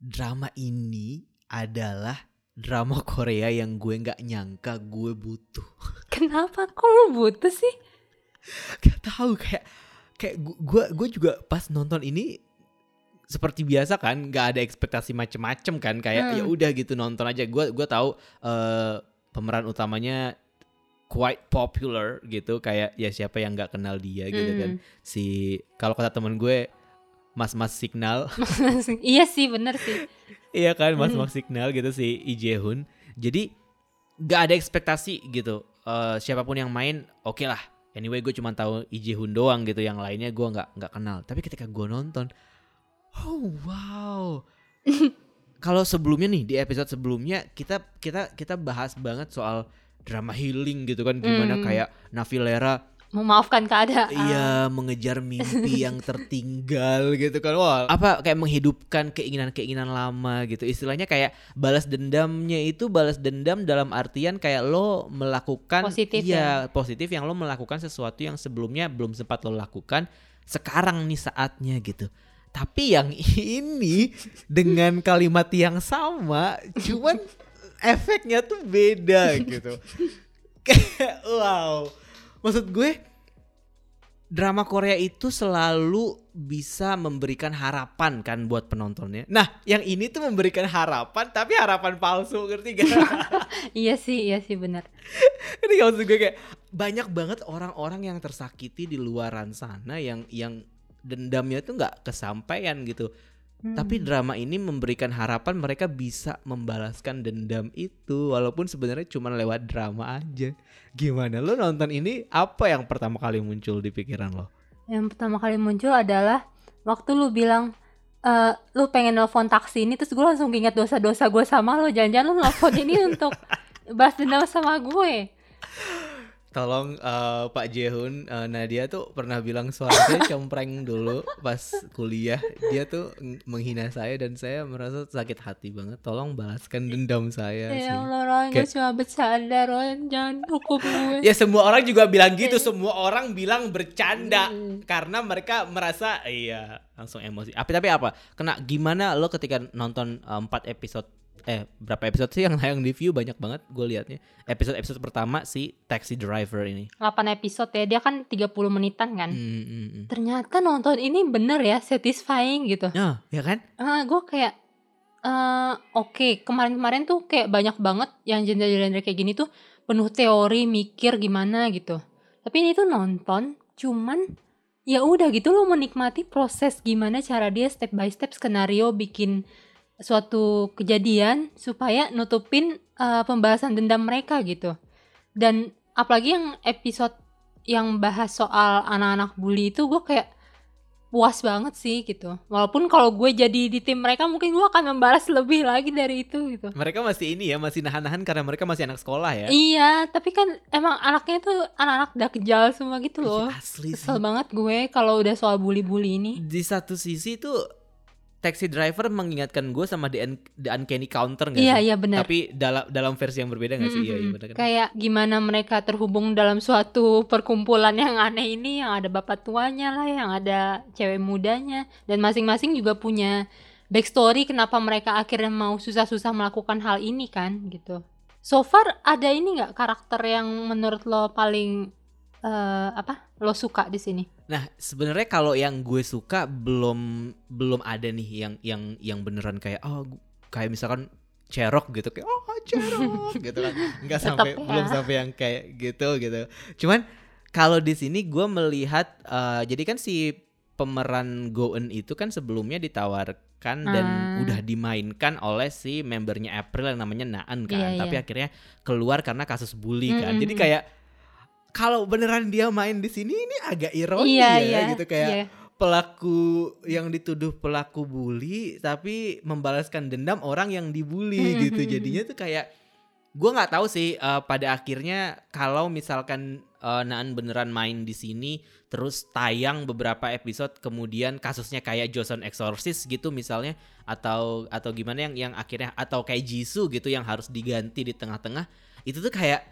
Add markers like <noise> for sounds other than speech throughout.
drama ini adalah drama Korea yang gue nggak nyangka gue butuh. <laughs> Kenapa kok lu butuh sih? Gak tahu kayak kayak gu- gue gue juga pas nonton ini seperti biasa kan nggak ada ekspektasi macem-macem kan kayak Hmm. ya udah gitu nonton aja gue gue tahu eh, pemeran utamanya quite popular gitu kayak ya siapa yang nggak kenal dia gitu kan Hmm. si kalau kata temen gue mas-mas signal <laughs> iya sih bener sih. Iya kan Hmm. Mak Signal gitu si Jae-hoon. Jadi gak ada ekspektasi gitu. Eh, siapa pun yang main oke lah. Anyway gue cuma tahu Jae-hoon doang gitu. Yang lainnya gue nggak nggak kenal. Tapi ketika gue nonton, oh wow. <laughs> Kalau sebelumnya nih di episode sebelumnya kita kita kita bahas banget soal drama healing gitu kan gimana Hmm. kayak Navilera Memaafkan keadaan. Iya mengejar mimpi yang tertinggal gitu kan. Wah apa kayak menghidupkan keinginan-keinginan lama gitu. Istilahnya kayak balas dendamnya itu balas dendam dalam artian kayak lo melakukan Positif Iya positif yang lo melakukan sesuatu yang sebelumnya belum sempat lo lakukan Sekarang nih saatnya gitu. Tapi yang ini dengan kalimat yang sama Cuman efeknya tuh beda gitu. <laughs> Kayak wow Maksud gue drama Korea itu selalu bisa memberikan harapan kan buat penontonnya. Nah, yang ini tuh memberikan harapan tapi harapan palsu, ngerti gak? <laughs> Iya sih, iya sih bener. Ini gak maksud gue kayak banyak banget orang-orang yang tersakiti di luaran sana yang yang dendamnya tuh nggak kesampaian gitu. Hmm. Tapi drama ini memberikan harapan mereka bisa membalaskan dendam itu walaupun sebenarnya cuma lewat drama aja. Gimana lo nonton ini apa yang pertama kali muncul di pikiran lo? Yang pertama kali muncul adalah waktu lu bilang eh lu pengen nelfon taksi ini terus gue langsung ingat dosa-dosa gue sama lo jangan-jangan lu nelfon ini <laughs> untuk balas dendam sama gue Tolong eh, Pak Jehun, eh, Nadia tuh pernah bilang suaranya cempreng dulu pas kuliah. Dia tuh ng- menghina saya dan saya merasa sakit hati banget. Tolong balaskan dendam saya ya Allah Ron gue cuma bercanda Ron jangan hukum gue Ya semua orang juga bilang gitu, semua orang bilang bercanda Mm. karena mereka merasa iya langsung emosi. Tapi tapi apa? Kena gimana lo ketika nonton eh, empat episode eh berapa episode sih yang <laughs> tayang di view banyak banget gue liatnya. Episode episode pertama si Taxi Driver ini. 8 episode ya dia kan 30 menitan kan Hmm, hmm, hmm. ternyata nonton ini bener ya satisfying gitu Nah, ya kan? ah gue kayak eh oke kemarin-kemarin tuh kayak banyak banget yang genre-genre kayak gini tuh penuh teori mikir gimana gitu tapi ini tuh nonton cuman ya udah gitu lo menikmati proses gimana cara dia step by step skenario bikin suatu kejadian supaya nutupin eh, pembahasan dendam mereka gitu. Dan apalagi yang episode yang bahas soal anak-anak bully itu gue kayak puas banget sih gitu. Walaupun kalau gue jadi di tim mereka mungkin gue akan membalas lebih lagi dari itu gitu. Mereka masih ini ya, masih nahan-nahan karena mereka masih anak sekolah ya. iya tapi kan emang anaknya tuh anak-anak dakjal semua gitu loh. Asli sih. kesel banget gue kalau udah soal bully-bully ini. Di satu sisi tuh Taxi Driver mengingatkan gue sama The, Un- The Uncanny Counter gak iya sih? iya benar Tapi dalam dalam versi yang berbeda gak sih? Iya, iya Mm-mm. benar kan? kayak gimana mereka terhubung dalam suatu perkumpulan yang aneh ini yang ada bapak tuanya lah yang ada cewek mudanya dan masing-masing juga punya backstory kenapa mereka akhirnya mau susah-susah melakukan hal ini kan gitu so far ada ini nggak karakter yang menurut lo paling eh, apa lo suka di sini Nah, sebenarnya kalau yang gue suka belum belum ada nih yang yang yang beneran kayak oh kayak misalkan cerok gitu kayak oh cerok <laughs> gitu kan. Enggak sampai ya. belum sampai yang kayak gitu gitu. Cuman kalau di sini gue melihat eh, jadi kan si pemeran Goen itu kan sebelumnya ditawarkan dan Ah. udah dimainkan oleh si membernya April yang namanya Naan kan. Iya, Tapi iya. akhirnya keluar karena kasus bully kan. Mm, Jadi mm, kayak kalau beneran dia main di sini ini agak ironi iya ya iya. gitu. Kayak iya. pelaku yang dituduh pelaku bully tapi membalaskan dendam orang yang dibully Mhm, gitu. mhm, jadinya tuh kayak gue nggak tahu sih eh, pada akhirnya kalau misalkan eh, Naan beneran main di sini terus tayang beberapa episode kemudian kasusnya kayak Joseon Exorcist gitu misalnya atau atau gimana yang yang akhirnya atau kayak Jisoo gitu yang harus diganti di tengah-tengah itu tuh kayak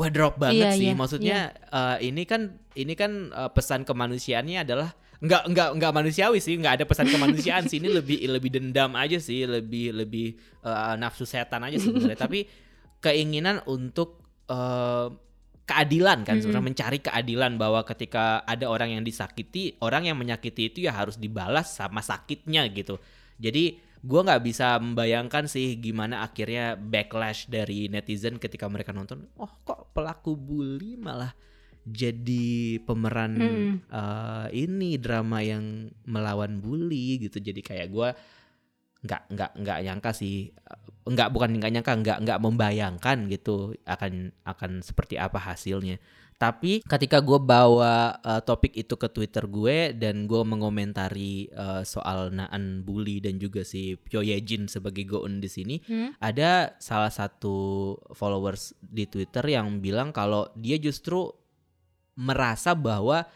wah drop banget Iya, sih. iya, maksudnya eh, ini kan ini kan eh, pesan kemanusiaannya adalah nggak nggak nggak manusiawi sih nggak ada pesan kemanusiaan sih. Ini <laughs> lebih lebih dendam aja sih lebih lebih uh, nafsu setan aja sebenarnya. <laughs> Tapi keinginan untuk uh, keadilan kan sebenarnya mencari keadilan bahwa ketika ada orang yang disakiti orang yang menyakiti itu ya harus dibalas sama sakitnya gitu. Jadi gua nggak bisa membayangkan sih gimana akhirnya backlash dari netizen ketika mereka nonton. Oh kok pelaku bully malah jadi pemeran Mm-mm. eh, ini drama yang melawan bully gitu. Jadi kayak gua nggak nggak nggak nyangka sih nggak bukan nggak nyangka nggak nggak membayangkan gitu akan akan seperti apa hasilnya tapi ketika gue bawa eh, topik itu ke Twitter gue dan gue mengomentari eh, soal Naan bully dan juga si Pyo Yejin sebagai Goon di sini Hmm? ada salah satu followers di Twitter yang bilang kalau dia justru merasa bahwa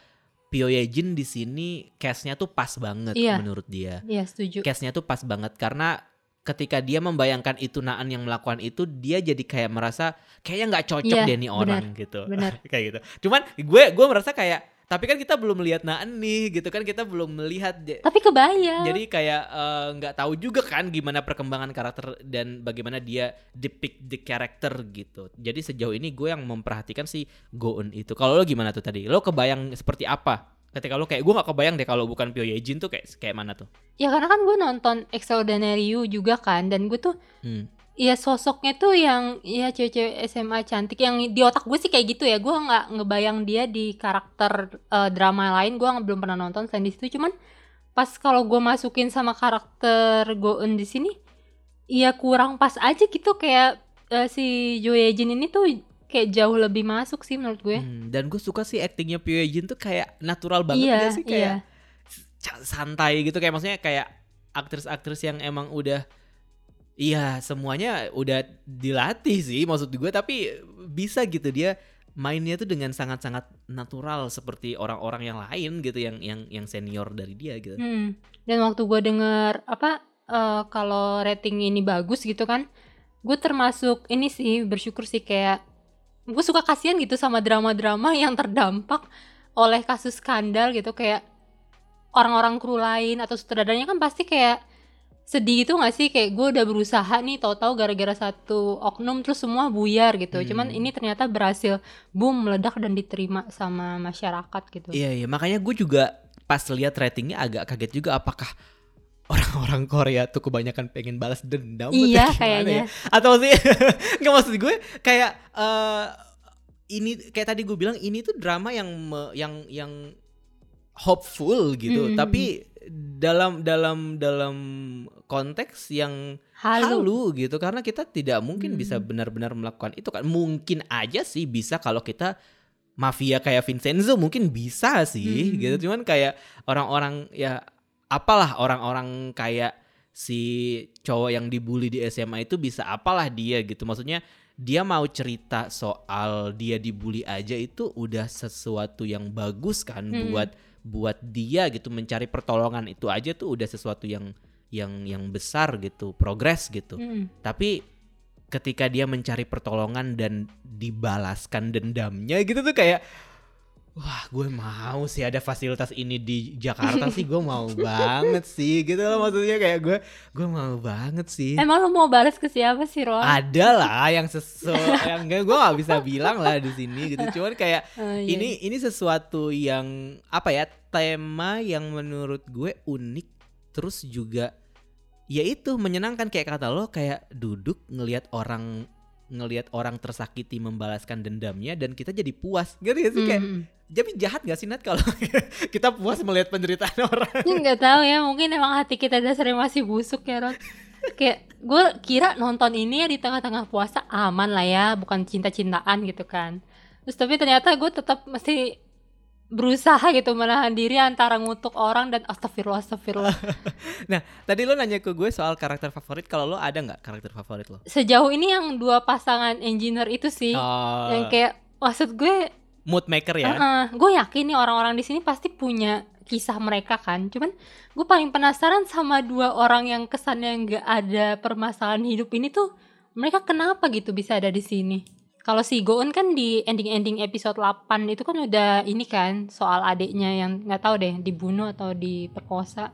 Pyo Yejin di sini case-nya tuh pas banget Iya. menurut dia. Iya setuju. Case-nya tuh pas banget karena ketika dia membayangkan itu Naan yang melakukan itu dia jadi kayak merasa kayaknya nggak cocok Iya, deh nih orang gitu. benar. <laughs> kayak gitu. Cuman gue gue merasa kayak tapi kan kita belum melihat Naan nih gitu kan kita belum melihat Tapi kebayang. jadi kayak eh, nggak tahu juga kan gimana perkembangan karakter dan bagaimana dia depict the character gitu. Jadi sejauh ini gue yang memperhatikan si Goon itu. Kalau lo gimana tuh tadi? Lo kebayang seperti apa? Ketika lo kayak gue nggak kebayang deh kalau bukan Pyo Yejin tuh kayak kayak mana tuh? Ya karena kan gue nonton Extraordinary You juga kan dan gue tuh Hmm. ya sosoknya tuh yang ya cewek-cewek SMA cantik yang di otak gue sih kayak gitu ya gue nggak ngebayang dia di karakter eh, drama lain gue belum pernah nonton selain di situ cuman pas kalau gue masukin sama karakter Goen di sini ya kurang pas aja gitu kayak eh, si Jo Ye Jin ini tuh kayak jauh lebih masuk sih menurut gue Hmm, Dan gue suka sih actingnya Pyo Yejin tuh kayak natural banget iya sih kayak iya santai gitu kayak maksudnya kayak aktris-aktris yang emang udah iya semuanya udah dilatih sih maksud gue tapi bisa gitu dia mainnya tuh dengan sangat-sangat natural seperti orang-orang yang lain gitu yang yang yang senior dari dia gitu. Hmm. Dan waktu gue denger apa eh, kalau rating ini bagus gitu kan, gue termasuk ini sih bersyukur sih kayak gue suka kasihan gitu sama drama-drama yang terdampak oleh kasus skandal gitu kayak orang-orang kru lain atau sutradaranya kan pasti kayak sedih gitu gak sih? Kayak gue udah berusaha nih tahu-tahu gara-gara satu oknum terus semua buyar gitu. Hmm. cuman ini ternyata berhasil boom meledak dan diterima sama masyarakat gitu. Iya iya. Makanya gue juga pas lihat ratingnya agak kaget juga apakah orang-orang Korea tuh kebanyakan pengen balas dendam iya gimana kayaknya ya? atau sih <laughs> nggak maksud gue kayak eh ini kayak tadi gue bilang ini tuh drama yang me- yang yang hopeful gitu Mm. tapi dalam dalam dalam konteks yang halu, halu gitu karena kita tidak mungkin Hmm. bisa benar-benar melakukan itu kan mungkin aja sih bisa kalau kita mafia kayak Vincenzo mungkin bisa sih Hmm. gitu cuman kayak orang-orang ya apalah orang-orang kayak si cowok yang dibully di SMA itu bisa apalah dia gitu maksudnya dia mau cerita soal dia dibully aja itu udah sesuatu yang bagus kan Hmm. buat buat dia gitu mencari pertolongan itu aja tuh udah sesuatu yang yang yang besar gitu progres gitu Hmm. tapi ketika dia mencari pertolongan dan dibalaskan dendamnya gitu tuh kayak wah gue mau sih ada fasilitas ini di Jakarta sih. Gue mau <laughs> banget sih gitu loh maksudnya. Kayak gue gue mau banget sih. Emang lu mau balas ke siapa sih Ron? ada lah yang sesuatu <laughs> yang enggak gue nggak bisa bilang lah di sini gitu. Cuman kayak Oh, iya. ini ini sesuatu yang apa ya tema yang menurut gue unik terus juga ya itu menyenangkan. Kayak kata lo kayak duduk ngelihat orang ngelihat orang tersakiti membalaskan dendamnya dan kita jadi puas gitu ya sih kayak Hmm. jadi jahat gak sih Nat kalau <laughs> kita puas melihat penderitaan orang nggak tahu ya, mungkin emang hati kita dasarnya masih busuk ya Ron. Kayak gue kira nonton ini ya di tengah-tengah puasa aman lah ya, bukan cinta-cintaan gitu kan. Terus tapi ternyata gue tetap mesti berusaha gitu menahan diri antara ngutuk orang dan astagfirullah astagfirullah. <laughs> tadi lo nanya ke gue soal karakter favorit kalau lo ada nggak karakter favorit lo Sejauh ini yang dua pasangan engineer itu sih Oh, yang kayak maksud gue mood maker ya gue yakin nih orang-orang di sini pasti punya kisah mereka kan. Cuman gue paling penasaran sama dua orang yang kesannya nggak ada permasalahan hidup ini tuh mereka kenapa gitu bisa ada di sini? Kalau si Goon kan di ending-ending episode 8 itu kan udah ini kan soal adiknya yang nggak tahu deh dibunuh atau diperkosa.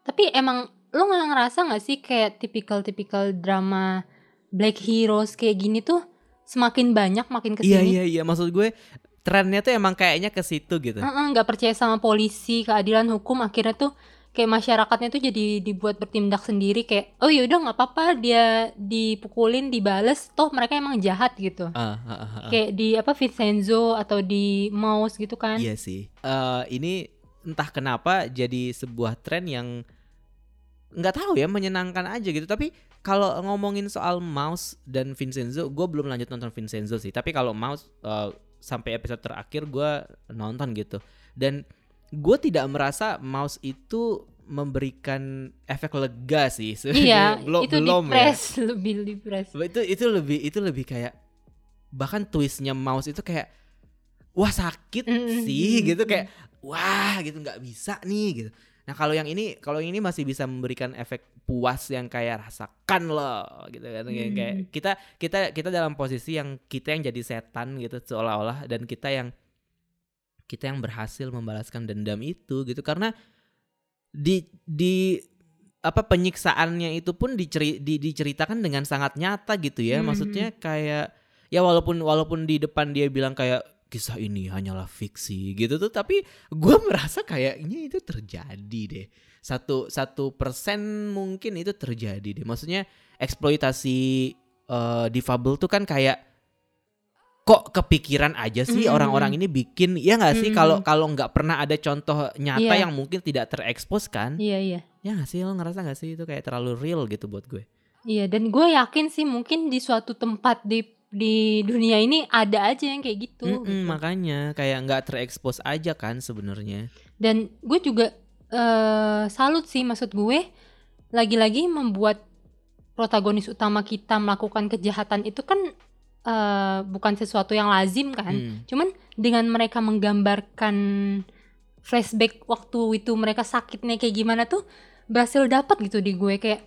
Tapi emang lo nggak ngerasa nggak sih kayak tipikal-tipikal drama black heroes kayak gini tuh semakin banyak makin ke sini. Iya iya iya maksud gue trennya tuh emang kayaknya ke situ gitu. Heeh, nggak percaya sama polisi, keadilan hukum akhirnya tuh kayak masyarakatnya tuh jadi dibuat bertindak sendiri kayak oh yaudah nggak apa-apa dia dipukulin dibales toh mereka emang jahat gitu Ah, ah, ah, ah. kayak di apa Vincenzo atau di Mouse gitu kan Iya sih. Eh ini entah kenapa jadi sebuah tren yang nggak tahu ya menyenangkan aja gitu. Tapi kalau ngomongin soal Mouse dan Vincenzo, gue belum lanjut nonton Vincenzo sih. Tapi kalau Mouse eh, sampai episode terakhir gue nonton gitu. Dan gue tidak merasa Mouse itu memberikan efek lega sih. <laughs> iya belum itu belum ya. depres <laughs> lebih depres itu itu lebih itu lebih kayak bahkan twistnya mouse itu kayak wah sakit Mm, sih mm, gitu kayak wah gitu nggak bisa nih gitu nah kalau yang ini kalau yang ini masih bisa memberikan efek puas yang kayak rasakan loh gitu kan Kayak- Mm. kayak kita kita kita dalam posisi yang kita yang jadi setan gitu seolah-olah dan kita yang kita yang berhasil membalaskan dendam itu gitu. Karena di di apa penyiksaannya itu pun diceri, di, diceritakan dengan sangat nyata gitu ya. Mhm. maksudnya kayak ya walaupun walaupun di depan dia bilang kayak kisah ini hanyalah fiksi gitu tuh. Tapi gue merasa kayaknya itu terjadi deh. Satu satu persen mungkin itu terjadi deh. Maksudnya eksploitasi eh, difabel tuh kan kayak kok kepikiran aja sih Mhm. orang-orang ini bikin ya nggak sih Mhm. kalau kalau nggak pernah ada contoh nyata Iya. yang mungkin tidak terekspos kan iya iya ya nggak sih lo ngerasa nggak sih itu kayak terlalu real gitu buat gue iya dan gue yakin sih mungkin di suatu tempat di di dunia ini ada aja yang kayak gitu, Mm-mm, gitu. makanya kayak nggak terekspos aja kan sebenarnya dan gue juga eh salut sih maksud gue lagi-lagi membuat protagonis utama kita melakukan kejahatan itu kan eh bukan sesuatu yang lazim kan. Hmm. cuman dengan mereka menggambarkan flashback waktu itu mereka sakitnya kayak gimana tuh berhasil dapat gitu di gue. Kayak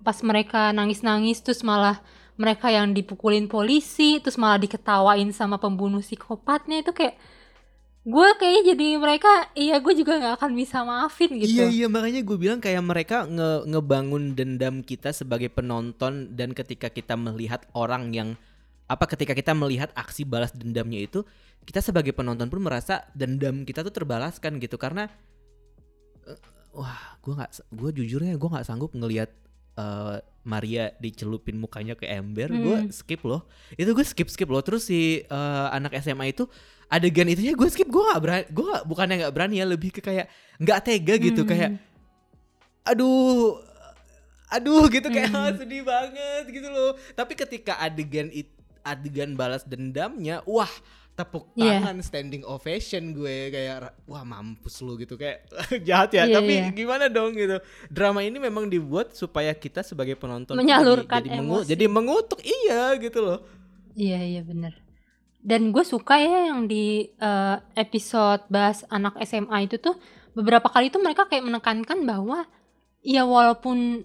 pas mereka nangis-nangis terus malah mereka yang dipukulin polisi terus malah diketawain sama pembunuh psikopatnya itu kayak gue kayaknya jadi mereka iya gue juga nggak akan bisa maafin gitu. Iya iya makanya gue bilang kayak mereka nge ngebangun dendam kita sebagai penonton dan ketika kita melihat orang yang apa ketika kita melihat aksi balas dendamnya itu kita sebagai penonton pun merasa dendam kita tuh terbalaskan gitu. Karena eh, wah gue nggak gue jujurnya gue nggak sanggup ngelihat eh, Maria dicelupin mukanya ke ember gue Hmm. skip loh. Itu gue skip skip loh. Terus si eh, anak SMA itu adegan itunya gue skip. Gue nggak berani gue bukannya nggak berani ya lebih ke kayak nggak tega gitu. Hmm. kayak aduh aduh gitu. Kayak Hmm. "Ah, sedih banget gitu loh. Tapi ketika adegan it, adegan balas dendamnya wah tepuk Iya. tangan standing ovation gue kayak wah mampus lu gitu kayak <laughs> jahat ya Iya, tapi iya. gimana dong gitu drama ini memang dibuat supaya kita sebagai penonton Menyalurkan jadi, mengu- emosi. jadi mengutuk iya gitu loh Iya iya bener Dan gue suka ya yang di eh, episode bahas anak SMA itu tuh beberapa kali tuh mereka kayak menekankan bahwa ya walaupun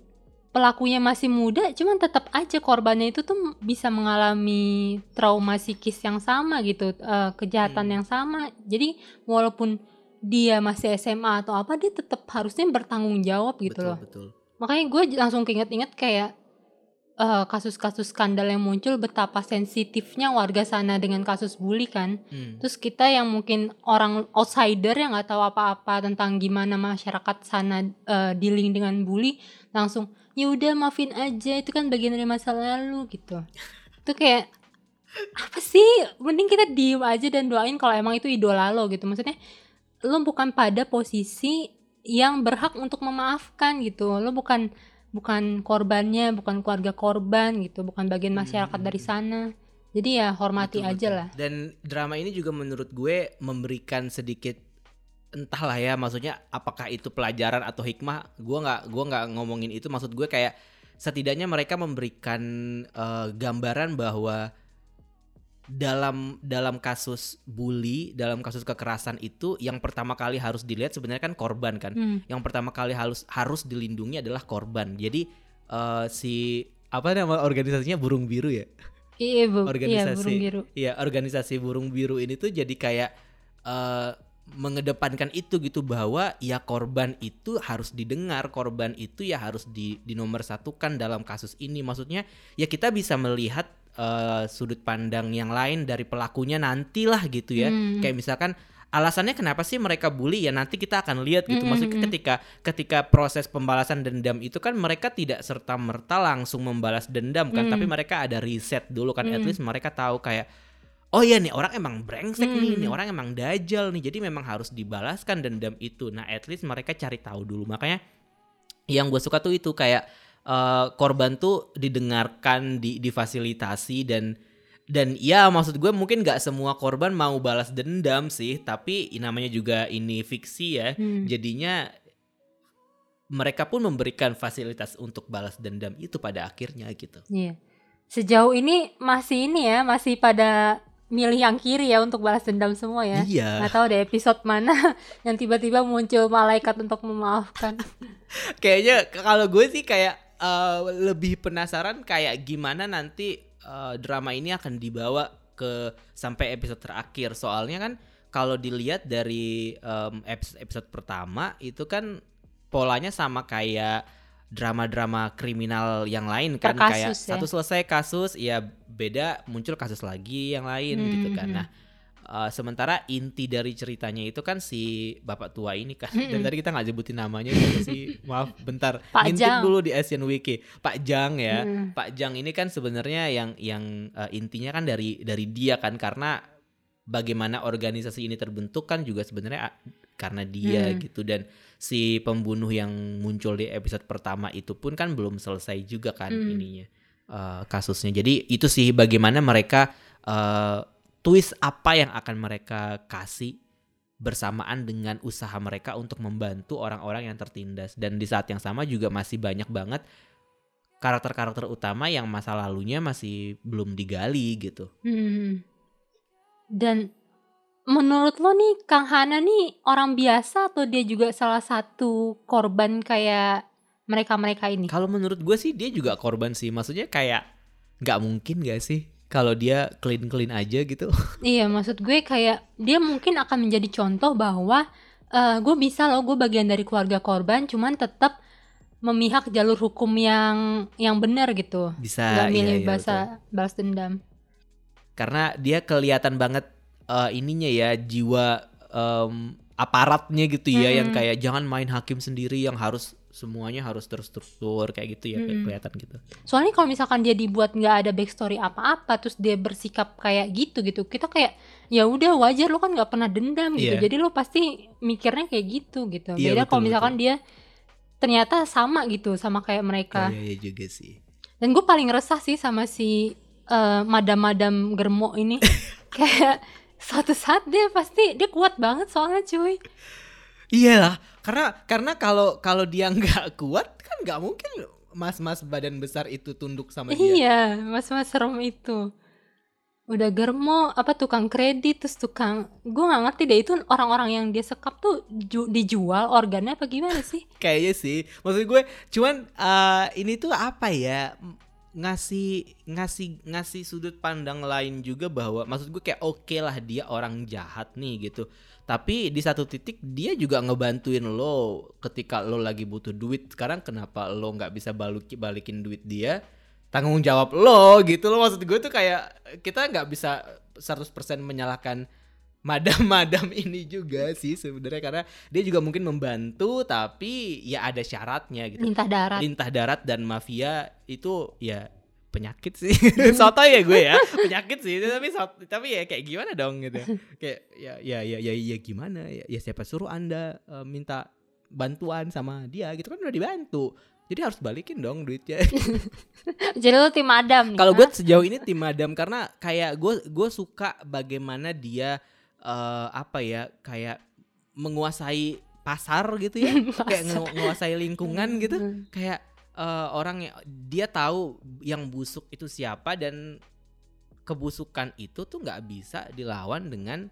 pelakunya masih muda, cuman tetap aja korbannya itu tuh bisa mengalami trauma psikis yang sama gitu, eh, kejahatan Hmm. yang sama. Jadi walaupun dia masih SMA atau apa, dia tetap harusnya bertanggung jawab gitu betul loh. betul Makanya gue langsung keinget-inget kayak eh, kasus-kasus skandal yang muncul betapa sensitifnya warga sana dengan kasus bully kan. Hmm. Terus kita yang mungkin orang outsider yang nggak tahu apa-apa tentang gimana masyarakat sana eh, dealing dengan bully, langsung ya udah maafin aja itu kan bagian dari masa lalu gitu. Itu kayak apa sih? Mending kita diem aja dan doain kalau emang itu idola lo gitu. Maksudnya lo bukan pada posisi yang berhak untuk memaafkan gitu. Lo bukan bukan korbannya, bukan keluarga korban gitu, bukan bagian masyarakat dari sana. Jadi ya hormati Betul, aja betul. lah. Dan drama ini juga menurut gue memberikan sedikit entahlah ya maksudnya apakah itu pelajaran atau hikmah gue nggak gua nggak ngomongin itu. Maksud gue kayak setidaknya mereka memberikan eh, gambaran bahwa dalam dalam kasus bully dalam kasus kekerasan itu yang pertama kali harus dilihat sebenarnya kan korban kan. Hmm. yang pertama kali harus harus dilindungi adalah korban. Jadi eh, si apa nama organisasinya? Burung biru ya? Iya, bu, iya organisasi. Burung biru. Iya, organisasi burung biru ini tuh jadi kayak eh mengedepankan itu gitu bahwa ya korban itu harus didengar, korban itu ya harus di satukan dalam kasus ini. Maksudnya ya kita bisa melihat eh, sudut pandang yang lain dari pelakunya nantilah gitu ya. Hmm. Kayak misalkan alasannya kenapa sih mereka bully ya nanti kita akan lihat gitu. Mm, Maksudnya mm, mm. ketika ketika proses pembalasan dendam itu kan mereka tidak serta merta langsung membalas dendam kan, Mm. tapi mereka ada riset dulu kan. At Mm. least mereka tahu kayak oh iya nih orang emang brengsek nih, Mm. nih orang emang dajal nih. Jadi memang harus dibalaskan dendam itu. Nah, at least mereka cari tahu dulu. Makanya yang gue suka tuh itu kayak eh, korban tuh didengarkan, di difasilitasi dan dan ya maksud gue mungkin nggak semua korban mau balas dendam sih, tapi namanya juga ini fiksi ya. Hmm. Jadinya mereka pun memberikan fasilitas untuk balas dendam itu pada akhirnya gitu. Iya. Sejauh ini masih ini ya, masih pada milih yang kiri ya untuk balas dendam semua ya. Iya. Nggak tahu deh episode mana <laughs> yang tiba-tiba muncul malaikat untuk memaafkan. <laughs> Kayaknya kalau gue sih kayak eh, lebih penasaran kayak gimana nanti eh, drama ini akan dibawa ke sampai episode terakhir. Soalnya kan kalau dilihat dari em, episode, episode pertama itu kan polanya sama kayak drama-drama kriminal yang lain kan Per kayak kasus ya. satu selesai kasus ya beda muncul kasus lagi yang lain gitu kan. Hmm. Nah, Uh, sementara inti dari ceritanya itu kan si bapak tua ini kan dari Mm-mm. tadi kita nggak sebutin namanya siapa sih <laughs> maaf bentar Pak ngintip Jang. dulu di Asian Wiki Pak Jang ya Hmm. Pak Jang ini kan sebenarnya yang yang uh, intinya kan dari dari dia kan karena bagaimana organisasi ini terbentuk kan juga sebenarnya karena dia Hmm. gitu dan si pembunuh yang muncul di episode pertama itu pun kan belum selesai juga kan Hmm. ininya uh, kasusnya jadi itu sih bagaimana mereka uh, twist apa yang akan mereka kasih bersamaan dengan usaha mereka untuk membantu orang-orang yang tertindas dan di saat yang sama juga masih banyak banget karakter-karakter utama yang masa lalunya masih belum digali gitu. Hmm. Dan menurut lo nih Kang Hana nih orang biasa atau dia juga salah satu korban kayak mereka-mereka ini? Kalau menurut gue sih dia juga korban sih, maksudnya kayak nggak mungkin gak sih kalau dia clean clean aja gitu. <laughs> Iya, maksud gue kayak dia mungkin akan menjadi contoh bahwa eh, gue bisa loh, gue bagian dari keluarga korban, cuman tetap memihak jalur hukum yang yang benar gitu. Bisa. Nggak iya, milih iya, bahasa betul. balas dendam. Karena dia kelihatan banget eh, ininya ya jiwa em, aparatnya gitu ya yang Mm-mm. kayak jangan main hakim sendiri yang harus semuanya harus terstruktur kayak gitu ya kayak Mm-mm. kelihatan gitu. Soalnya kalau misalkan dia dibuat nggak ada backstory apa-apa, terus dia bersikap kayak gitu gitu, kita kayak ya udah wajar lo kan nggak pernah dendam gitu, Iya. jadi lo pasti mikirnya kayak gitu gitu. Iya, Beda betul, kalau misalkan dia ternyata sama gitu sama kayak mereka. Oh, iya, iya juga sih. Dan gue paling resah sih sama si eh, madam-madam germo ini. <laughs> kayak suatu saat dia pasti dia kuat banget soalnya cuy. Iyalah, karena karena kalau kalau dia <laughs> nggak kuat kan nggak mungkin mas-mas badan besar itu tunduk sama dia. Iya, mas-mas serem itu. Udah germo, apa tukang kredit, terus tukang, gue nggak ngerti deh itu orang-orang yang dia sekap tuh ju- dijual organnya apa gimana sih? <laughs> Kayaknya sih. Maksud gue cuman eh, ini tuh apa ya? Ngasih ngasih ngasih sudut pandang lain juga bahwa maksud gue kayak oke lah dia orang jahat nih gitu. Tapi di satu titik dia juga ngebantuin lo ketika lo lagi butuh duit. Sekarang kenapa lo nggak bisa balik balikin duit dia? Tanggung jawab lo gitu lo maksud gue tuh kayak kita nggak bisa 100% menyalahkan madam-madam <laughs> ini juga sih sebenarnya karena dia juga mungkin membantu tapi ya ada syaratnya gitu. Lintah darat. Lintah darat dan mafia itu ya penyakit sih. <laughs> Soto ya gue ya, penyakit sih. Tapi tapi ya kayak gimana dong gitu. Kayak ya ya ya ya, ya gimana ya, ya siapa suruh Anda eh, minta bantuan sama dia gitu kan udah dibantu. Jadi harus balikin dong duitnya. <laughs> Jadi lo tim Adam nih. Kalau gue Hah? sejauh ini tim Madam karena kayak gue gue suka bagaimana dia eh, apa ya kayak menguasai pasar gitu ya, <laughs> kayak nge- menguasai lingkungan gitu, Hmm. kayak eh, orang yang dia tahu yang busuk itu siapa dan kebusukan itu tuh nggak bisa dilawan dengan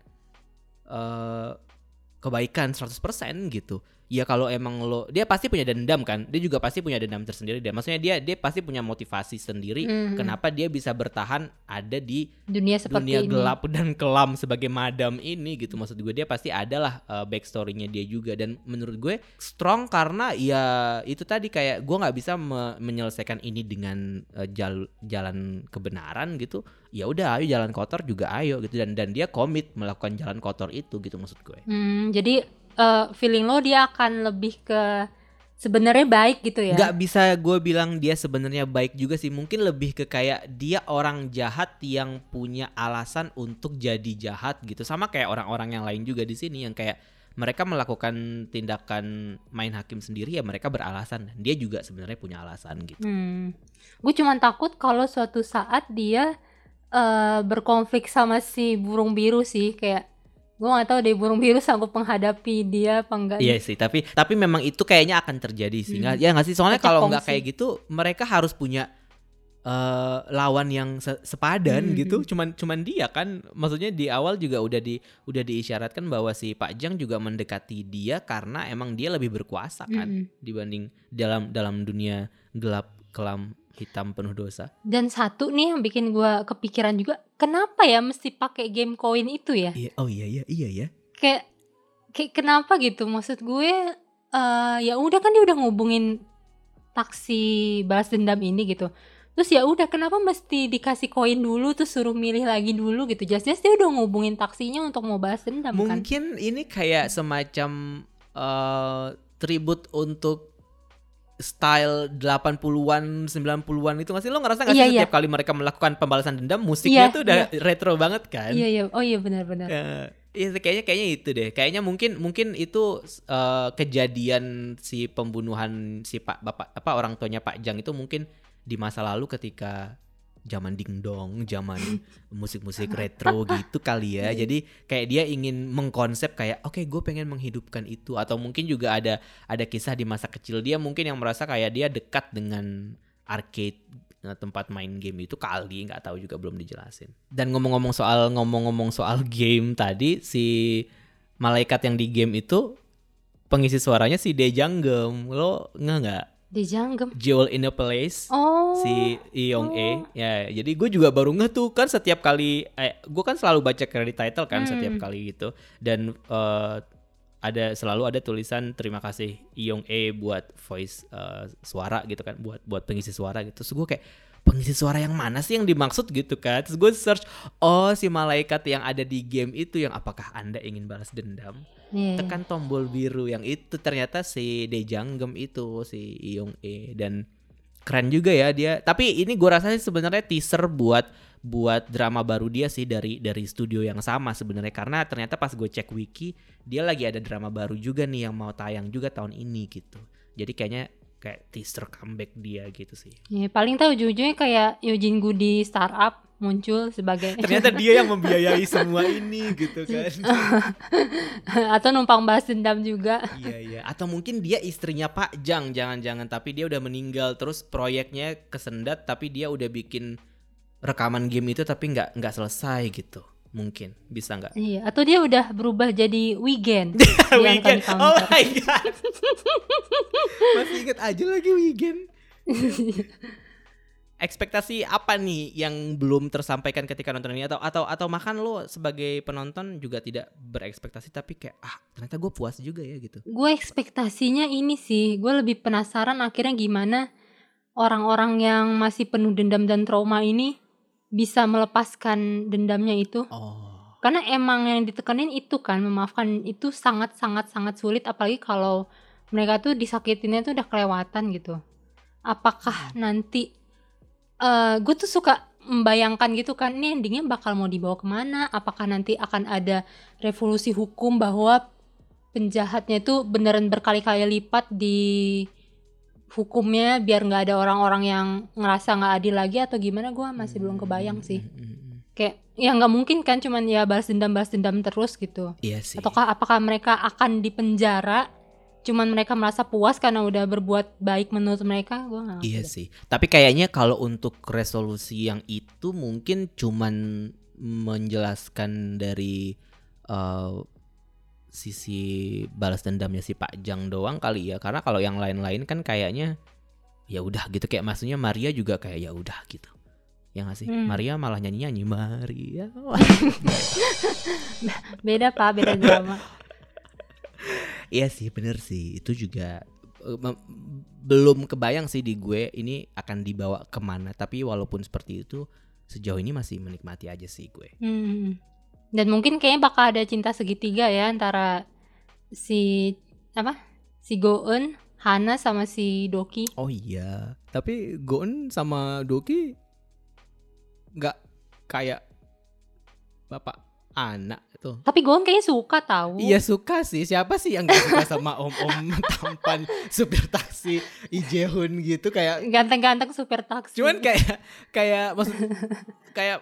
eh kebaikan 100% gitu. Ya kalau emang lo dia pasti punya dendam kan? Dia juga pasti punya dendam tersendiri dan maksudnya dia dia pasti punya motivasi sendiri Mhm. kenapa dia bisa bertahan ada di dunia seperti dunia ini. gelap dan kelam sebagai madam ini gitu. Maksud gue dia pasti adalah uh, backstorynya dia juga. Dan menurut gue strong karena ya itu tadi kayak gue nggak bisa me- menyelesaikan ini dengan uh, jal- jalan kebenaran gitu. Ya udah ayo jalan kotor juga ayo gitu. Dan dan dia komit melakukan jalan kotor itu gitu maksud gue. Hmm, jadi eh, feeling lo dia akan lebih ke sebenarnya baik gitu ya. nggak bisa gue bilang dia sebenarnya baik juga sih. Mungkin lebih ke kayak dia orang jahat yang punya alasan untuk jadi jahat gitu. Sama kayak orang-orang yang lain juga di sini yang kayak mereka melakukan tindakan main hakim sendiri ya mereka beralasan. Dan dia juga sebenarnya punya alasan gitu. Hmm. Gue cuman takut kalau suatu saat dia eh, berkonflik sama si burung biru sih. Kayak gue gak tahu deh burung biru sanggup menghadapi dia apa enggak. Iya sih, tapi tapi memang itu kayaknya akan terjadi sih. Hmm. Nggak- Ya nggak sih? Soalnya kalau nggak kayak gitu, mereka harus punya eh lawan yang se- sepadan Hmm. gitu. Cuman cuman dia kan, maksudnya di awal juga udah di udah diisyaratkan bahwa si Pak Jang juga mendekati dia karena emang dia lebih berkuasa kan Mm-mm. dibanding dalam dalam dunia gelap kelam hitam penuh dosa. Dan satu nih yang bikin gue kepikiran juga, kenapa ya mesti pakai game koin itu ya? Iya, oh iya iya iya ya. Kayak kayak kenapa gitu? Maksud gue eh ya udah kan dia udah ngubungin taksi balas dendam ini gitu. Terus ya udah kenapa mesti dikasih koin dulu terus suruh milih lagi dulu gitu. Jelas-jelas dia udah ngubungin taksinya untuk mau balas dendam kan. Mungkin ini kayak semacam eh tribut untuk style 80-an, 90-an itu nggak sih? Lo ngerasa nggak sih Iya, iya. setiap kali mereka melakukan pembalasan dendam musiknya Iya, tuh udah retro banget kan? Iya iya. Oh iya benar-benar. Eh, Iya kayaknya kayaknya itu deh. Kayaknya mungkin mungkin itu eh, kejadian si pembunuhan si Pak Bapak apa orang tuanya Pak Jang itu mungkin di masa lalu ketika zaman dingdong, zaman <laughs> musik-musik retro gitu kali ya. Jadi kayak dia ingin mengkonsep kayak oke gue pengen menghidupkan itu atau mungkin juga ada ada kisah di masa kecil dia mungkin yang merasa kayak dia dekat dengan arcade eh, tempat main game itu kali nggak tahu juga belum dijelasin. Dan ngomong-ngomong soal ngomong-ngomong soal <laughs> game tadi si malaikat yang di game itu pengisi suaranya si Dejanggem. Lo nggak nggak? Dijanggem. Jewel in a Place Oh. si Yong E Oh. ya jadi gue juga baru ngeh tuh kan setiap kali eh, gue kan selalu baca credit title kan Hmm. setiap kali gitu dan eh, ada selalu ada tulisan terima kasih Yong E buat voice eh, suara gitu kan buat buat pengisi suara gitu terus gue kayak pengisi suara yang mana sih yang dimaksud gitu kan terus gue search oh si malaikat yang ada di game itu yang apakah anda ingin balas dendam Iya. tekan tombol biru yang itu ternyata si Dejanggem itu si Yong E. Dan keren juga ya dia. Tapi ini gue rasa sih sebenarnya teaser buat buat drama baru dia sih dari dari studio yang sama sebenarnya. Karena ternyata pas gue cek wiki dia lagi ada drama baru juga nih yang mau tayang juga tahun ini gitu. Jadi kayaknya kayak teaser comeback dia gitu sih Ya, paling tahu ujung-ujungnya kayak Eugene Goody startup muncul sebagai <laughs> ternyata dia yang membiayai semua ini gitu <laughs> kan <laughs> atau numpang balas dendam juga. Iya iya. Atau mungkin dia istrinya Pak Jang, jangan-jangan tapi dia udah meninggal terus proyeknya kesendat tapi dia udah bikin rekaman game itu tapi nggak nggak selesai gitu. Mungkin bisa nggak? Iya, atau dia udah berubah jadi di Uncanny Weekend. Oh my god. <laughs> Masih inget aja lagi weekend. <laughs> Ekspektasi apa nih yang belum tersampaikan ketika nonton ini atau atau atau makan lo sebagai penonton juga tidak berekspektasi tapi kayak ah ternyata gue puas juga ya gitu. gue ekspektasinya ini sih, gue lebih penasaran akhirnya gimana orang-orang yang masih penuh dendam dan trauma ini bisa melepaskan dendamnya itu. Oh. Karena emang yang ditekanin itu kan, memaafkan itu sangat-sangat-sangat sulit apalagi kalau mereka tuh disakitinnya tuh udah kelewatan gitu. Apakah nanti eh gue tuh suka membayangkan gitu kan ini endingnya bakal mau dibawa ke mana apakah nanti akan ada revolusi hukum bahwa penjahatnya itu beneran berkali-kali lipat di hukumnya biar nggak ada orang-orang yang ngerasa nggak adil lagi atau gimana gue masih belum kebayang sih Mm, mm, mm. kayak ya nggak mungkin kan cuman ya balas dendam balas dendam terus gitu Iya sih. ataukah apakah mereka akan dipenjara cuman mereka merasa puas karena udah berbuat baik menurut mereka gue nggak ngerti Iya deh. sih. Tapi kayaknya kalau untuk resolusi yang itu mungkin cuman menjelaskan dari eh, sisi balas dendamnya si Pak Jang doang kali ya. Karena kalau yang lain-lain kan kayaknya ya udah gitu. Kayak maksudnya Maria juga kayak ya udah gitu. Ya nggak sih? Hmm. Maria malah nyanyi nyanyi Maria. <laughs> Beda Pak, beda drama. <laughs> Iya sih bener sih. Itu juga eh, belum kebayang sih di gue ini akan dibawa ke mana. Tapi walaupun seperti itu sejauh ini masih menikmati aja sih gue. Hmm. Dan mungkin kayaknya bakal ada cinta segitiga ya antara si apa? Si Goen, Hana sama si Doki. oh iya tapi Gon sama Doki nggak kayak bapak anak tuh Tapi Goen kayaknya suka tahu. Iya suka sih Siapa sih yang gak suka sama <laughs> om-om tampan Supir taksi Ijehun gitu Kayak Ganteng-ganteng supir taksi. Cuman kayak Kayak maksud Kayak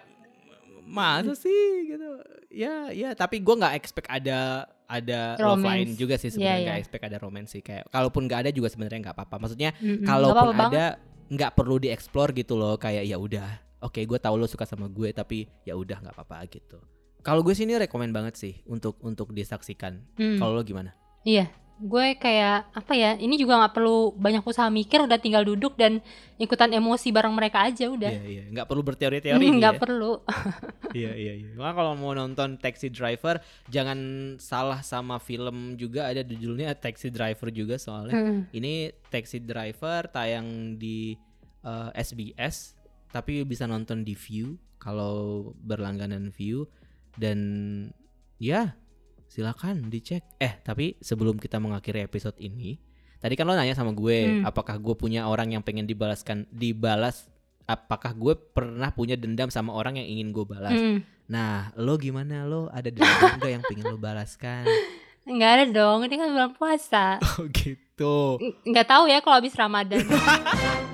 Masa sih gitu Ya ya Tapi gue gak expect ada Ada love Romance. line juga sih sebenarnya Iya, Gak iya. expect ada romance sih Kayak Kalaupun gak ada juga sebenarnya gak apa-apa Maksudnya. Nggak Kalaupun apa-apa banget. ada nggak perlu dieksplor gitu loh Kayak ya udah Oke gue tahu lo suka sama gue Tapi ya udah nggak apa-apa gitu kalau gue sih ini rekomen banget sih untuk untuk disaksikan. Hmm. Kalau lo gimana? Iya, gue kayak apa ya? Ini juga nggak perlu banyak usaha mikir, udah tinggal duduk dan ikutan emosi bareng mereka aja udah. Iya iya, nggak perlu berteori-teori <laughs> Nggak ya. perlu. <laughs> Iya iya iya. Kalau mau nonton Taxi Driver jangan salah sama film juga ada judulnya Taxi Driver juga soalnya. Hmm. Ini Taxi Driver tayang di eh, SBS tapi bisa nonton di View kalau berlangganan View dan ya silakan dicek. Eh tapi sebelum kita mengakhiri episode ini, tadi kan lo nanya sama gue Hmm. apakah gue punya orang yang pengen dibalaskan dibalas apakah gue pernah punya dendam sama orang yang ingin gue balas. Hmm. Nah, lo gimana lo ada dendam <laughs> enggak yang pengen lo balaskan? Nggak ada dong, ini kan bulan puasa. <laughs> Oh gitu. Nggak tahu ya kalau habis Ramadan. <laughs>